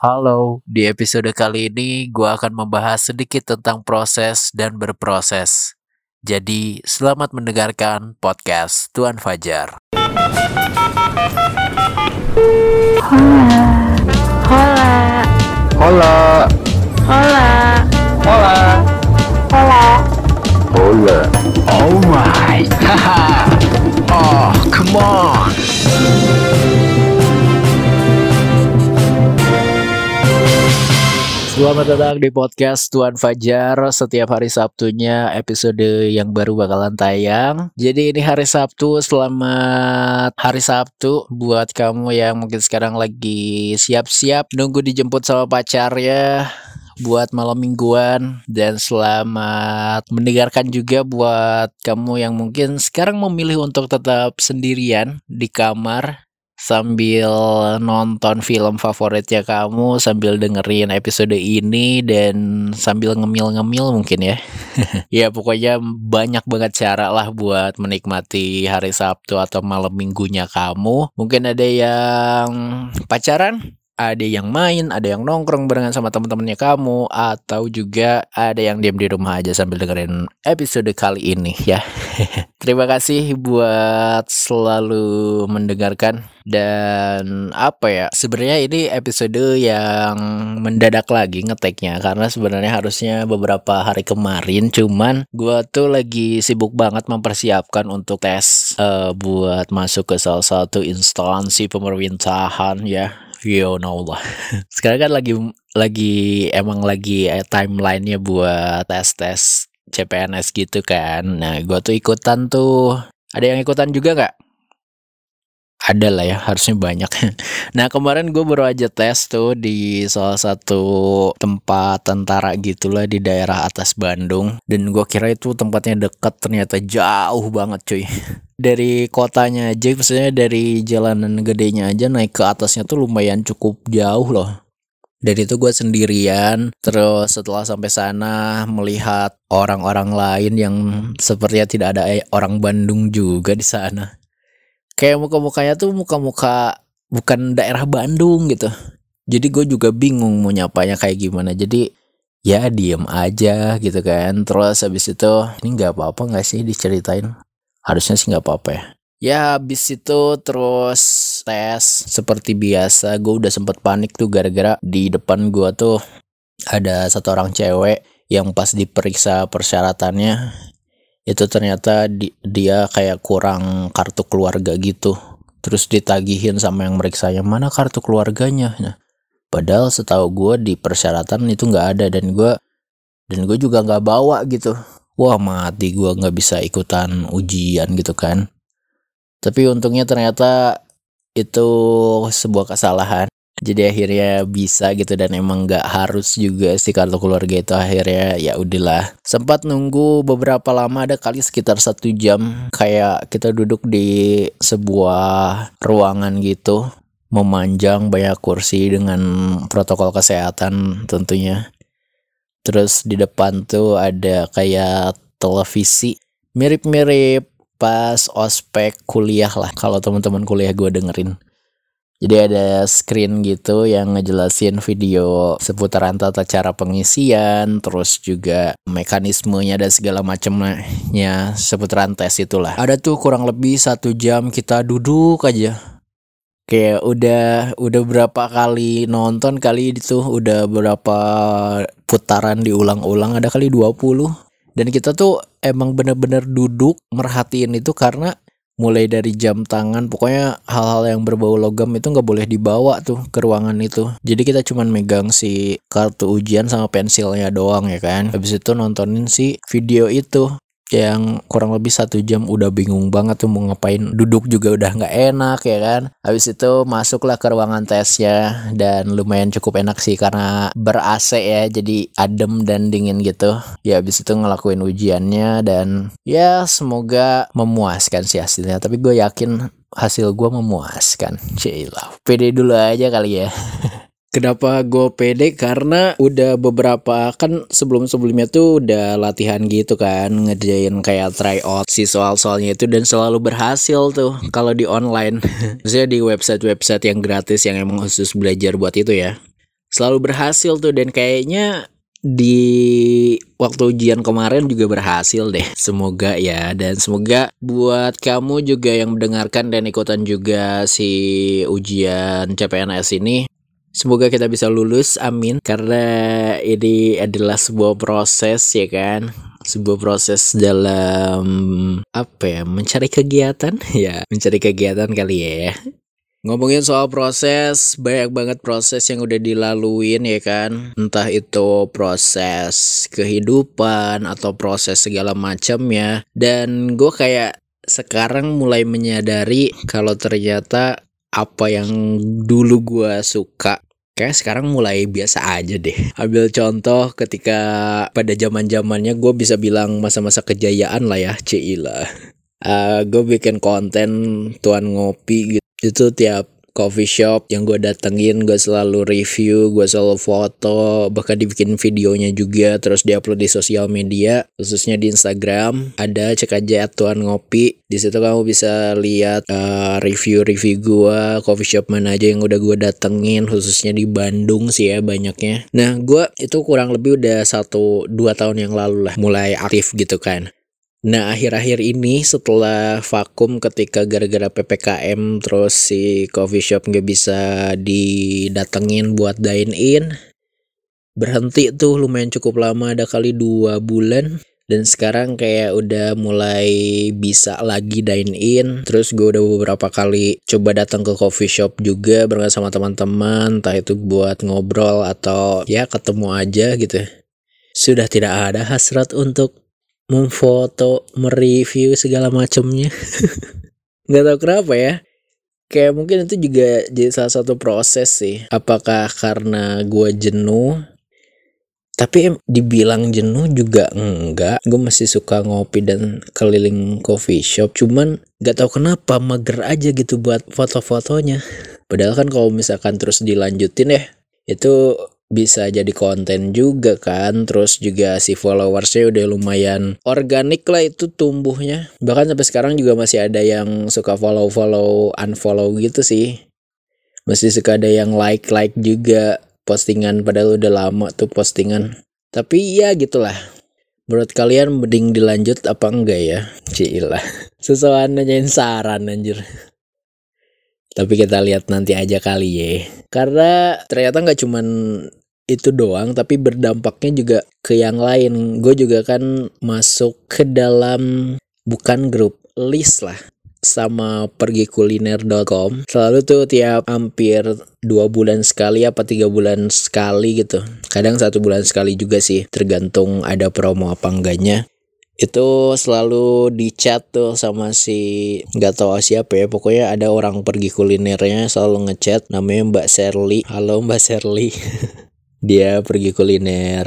Halo, di episode kali ini gue akan membahas sedikit tentang proses dan berproses. Jadi, selamat mendengarkan podcast Tuan Fajar. Hola. Hola. Hola. Hola. Hola. Hola. Oh my, oh come on. Selamat datang di podcast Tuan Fajar. Setiap hari Sabtunya episode yang baru bakalan tayang. Jadi ini hari Sabtu Selamat hari Sabtu Buat kamu yang mungkin sekarang lagi siap-siap Nunggu dijemput sama pacar ya buat malam mingguan. Dan selamat mendengarkan juga buat kamu yang mungkin sekarang memilih untuk tetap sendirian di kamar sambil nonton film favoritnya kamu sambil dengerin episode ini dan sambil ngemil-ngemil mungkin ya. ya pokoknya banyak banget cara lah buat menikmati hari Sabtu atau malam minggunya kamu. Mungkin ada yang pacaran, ada yang main, ada yang nongkrong barengan sama teman-temannya kamu, atau juga ada yang diam di rumah aja sambil dengerin episode kali ini ya. Terima kasih buat selalu mendengarkan dan apa ya sebenarnya ini episode yang mendadak lagi ngeteknya karena sebenarnya harusnya beberapa hari kemarin cuman gua tuh lagi sibuk banget mempersiapkan untuk tes uh, buat masuk ke salah satu instansi pemerintahan ya lah. Sekarang kan lagi lagi emang lagi eh, timelinenya buat tes-tes CPNS gitu kan. Nah, gua tuh ikutan tuh. Ada yang ikutan juga nggak? Ada lah ya, harusnya banyak. Nah kemarin gue baru aja tes tuh di salah satu tempat tentara gitulah di daerah atas Bandung. Dan gue kira itu tempatnya deket, ternyata jauh banget cuy. Dari kotanya aja, maksudnya dari jalanan gedenya aja naik ke atasnya tuh lumayan cukup jauh loh. Dan itu gue sendirian, terus setelah sampai sana melihat orang-orang lain yang sepertinya tidak ada orang Bandung juga di sana kayak muka-mukanya tuh muka-muka bukan daerah Bandung gitu. Jadi gue juga bingung mau nyapanya kayak gimana. Jadi ya diem aja gitu kan. Terus habis itu ini nggak apa-apa nggak sih diceritain? Harusnya sih nggak apa-apa ya. Ya habis itu terus tes seperti biasa gue udah sempet panik tuh gara-gara di depan gue tuh ada satu orang cewek yang pas diperiksa persyaratannya itu ternyata di, dia kayak kurang kartu keluarga gitu. Terus ditagihin sama yang meriksanya mana kartu keluarganya? Nah, padahal setahu gue di persyaratan itu nggak ada dan gue dan gue juga nggak bawa gitu. Wah mati gue nggak bisa ikutan ujian gitu kan. Tapi untungnya ternyata itu sebuah kesalahan jadi akhirnya bisa gitu dan emang nggak harus juga sih kartu keluarga itu akhirnya ya udahlah. Sempat nunggu beberapa lama ada kali sekitar satu jam kayak kita duduk di sebuah ruangan gitu memanjang banyak kursi dengan protokol kesehatan tentunya. Terus di depan tuh ada kayak televisi mirip-mirip pas ospek kuliah lah kalau teman-teman kuliah gue dengerin jadi ada screen gitu yang ngejelasin video seputaran tata cara pengisian, terus juga mekanismenya dan segala macamnya seputaran tes itulah. Ada tuh kurang lebih satu jam kita duduk aja. Kayak udah udah berapa kali nonton kali itu udah berapa putaran diulang-ulang ada kali 20 dan kita tuh emang bener-bener duduk merhatiin itu karena mulai dari jam tangan pokoknya hal-hal yang berbau logam itu nggak boleh dibawa tuh ke ruangan itu. Jadi kita cuman megang si kartu ujian sama pensilnya doang ya kan. Habis itu nontonin si video itu yang kurang lebih satu jam udah bingung banget tuh mau ngapain. Duduk juga udah nggak enak ya kan? Habis itu masuklah ke ruangan tesnya dan lumayan cukup enak sih karena ber AC ya jadi adem dan dingin gitu. Ya habis itu ngelakuin ujiannya dan ya semoga memuaskan sih hasilnya. Tapi gue yakin hasil gue memuaskan. Cila pede dulu aja kali ya Kenapa gue pede? Karena udah beberapa kan sebelum-sebelumnya tuh udah latihan gitu kan ngerjain kayak try out si soal-soalnya itu dan selalu berhasil tuh kalau di online. Maksudnya di website-website yang gratis yang emang khusus belajar buat itu ya. selalu berhasil tuh dan kayaknya di waktu ujian kemarin juga berhasil deh. Semoga ya dan semoga buat kamu juga yang mendengarkan dan ikutan juga si ujian CPNS ini Semoga kita bisa lulus, amin. Karena ini adalah sebuah proses ya kan, sebuah proses dalam apa ya, mencari kegiatan ya, mencari kegiatan kali ya. Ngomongin soal proses, banyak banget proses yang udah dilaluin ya kan. Entah itu proses kehidupan atau proses segala macamnya. Dan gue kayak sekarang mulai menyadari kalau ternyata apa yang dulu gue suka kayak sekarang mulai biasa aja deh. Ambil contoh ketika pada zaman zamannya gue bisa bilang masa-masa kejayaan lah ya, Cila. Uh, gue bikin konten tuan ngopi gitu itu tiap coffee shop yang gue datengin gue selalu review gue selalu foto bahkan dibikin videonya juga terus diupload di sosial media khususnya di Instagram. Ada cek aja tuan ngopi. Di situ kamu bisa lihat uh, review-review gue coffee shop mana aja yang udah gue datengin khususnya di Bandung sih ya banyaknya. Nah gue itu kurang lebih udah satu dua tahun yang lalu lah mulai aktif gitu kan Nah akhir-akhir ini setelah vakum ketika gara-gara PPKM terus si coffee shop nggak bisa didatengin buat dine in berhenti tuh lumayan cukup lama ada kali dua bulan. Dan sekarang kayak udah mulai bisa lagi dine in terus gue udah beberapa kali coba datang ke coffee shop juga bareng sama teman-teman entah itu buat ngobrol atau ya ketemu aja gitu. Sudah tidak ada hasrat untuk memfoto, mereview segala macamnya. nggak tahu kenapa ya. Kayak mungkin itu juga jadi salah satu proses sih. Apakah karena gue jenuh? Tapi dibilang jenuh juga enggak. Gue masih suka ngopi dan keliling coffee shop. Cuman gak tahu kenapa mager aja gitu buat foto-fotonya. Padahal kan kalau misalkan terus dilanjutin ya. Itu bisa jadi konten juga kan. Terus juga si followersnya udah lumayan organik lah itu tumbuhnya. Bahkan sampai sekarang juga masih ada yang suka follow follow unfollow gitu sih. Masih suka ada yang like like juga postingan padahal udah lama tuh postingan. Tapi ya gitulah. Menurut kalian mending dilanjut apa enggak ya? Cila sesuatu nanyain saran anjir tapi kita lihat nanti aja kali ya. Karena ternyata nggak cuman itu doang tapi berdampaknya juga ke yang lain. Gue juga kan masuk ke dalam bukan grup list lah sama pergi kuliner.com selalu tuh tiap hampir dua bulan sekali apa tiga bulan sekali gitu. Kadang satu bulan sekali juga sih tergantung ada promo apa enggaknya itu selalu di chat tuh sama si nggak tahu siapa ya. Pokoknya ada orang pergi kulinernya selalu ngechat namanya Mbak Sherly halo Mbak Sherly dia pergi kuliner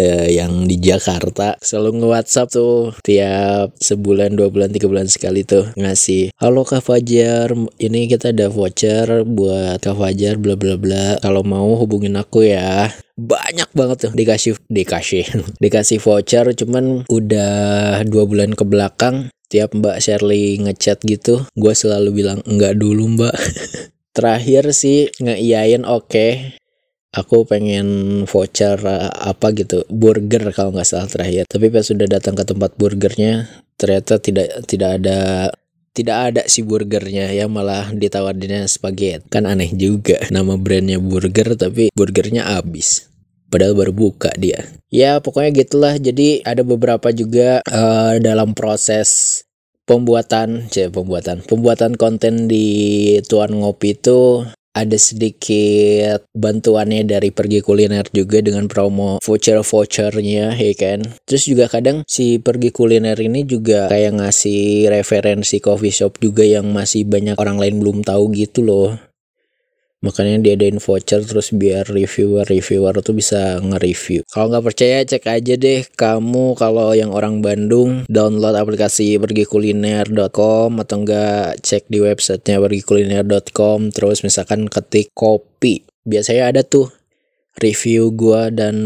uh, yang di Jakarta. Selalu nge-WhatsApp tuh tiap sebulan dua bulan tiga bulan sekali tuh ngasih halo Kak Fajar ini kita ada voucher buat Kak Fajar bla bla bla. Kalau mau hubungin aku ya banyak banget tuh dikasih dikasih dikasih voucher cuman udah dua bulan ke belakang tiap Mbak Shirley ngechat gitu gue selalu bilang enggak dulu Mbak. Terakhir sih ngeiyain oke okay aku pengen voucher uh, apa gitu burger kalau nggak salah terakhir. Tapi pas sudah datang ke tempat burgernya ternyata tidak tidak ada tidak ada si burgernya ya malah ditawarinnya spaghetti. Kan aneh juga nama brandnya burger tapi burgernya habis padahal baru buka dia. Ya pokoknya gitulah. Jadi ada beberapa juga uh, dalam proses pembuatan cek pembuatan pembuatan konten di tuan ngopi itu ada sedikit bantuannya dari pergi kuliner juga dengan promo voucher-vouchernya ya kan? Terus juga kadang si pergi kuliner ini juga kayak ngasih referensi coffee shop juga yang masih banyak orang lain belum tahu gitu loh makanya dia diadain voucher terus biar reviewer-reviewer tuh bisa nge-review. Kalau nggak percaya cek aja deh kamu kalau yang orang Bandung download aplikasi pergi kuliner.com atau enggak cek di websitenya pergi kuliner.com terus misalkan ketik kopi. Biasanya ada tuh review gua dan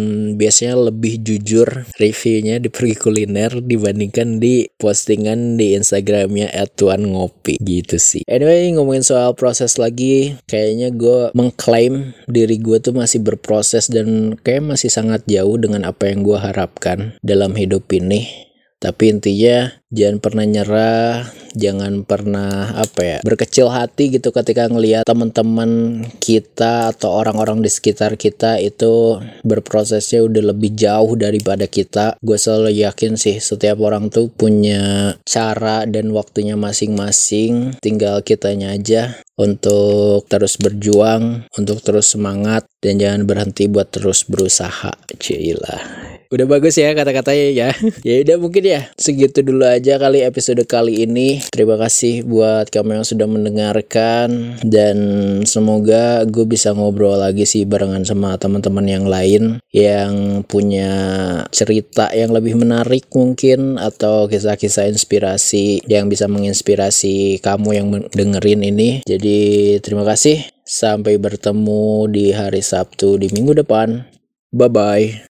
biasanya lebih jujur reviewnya di pergi kuliner dibandingkan di postingan di Instagramnya @tuan ngopi gitu sih. Anyway ngomongin soal proses lagi, kayaknya gue mengklaim diri gue tuh masih berproses dan kayak masih sangat jauh dengan apa yang gue harapkan dalam hidup ini. Tapi intinya jangan pernah nyerah, jangan pernah apa ya berkecil hati gitu ketika ngelihat teman-teman kita atau orang-orang di sekitar kita itu berprosesnya udah lebih jauh daripada kita. Gue selalu yakin sih setiap orang tuh punya cara dan waktunya masing-masing. Tinggal kitanya aja untuk terus berjuang, untuk terus semangat dan jangan berhenti buat terus berusaha. Cilah. Udah bagus ya kata-katanya ya. ya udah mungkin ya segitu dulu aja kali episode kali ini. Terima kasih buat kamu yang sudah mendengarkan dan semoga gue bisa ngobrol lagi sih barengan sama teman-teman yang lain yang punya cerita yang lebih menarik mungkin atau kisah-kisah inspirasi yang bisa menginspirasi kamu yang dengerin ini. Jadi terima kasih. Sampai bertemu di hari Sabtu di minggu depan. Bye bye.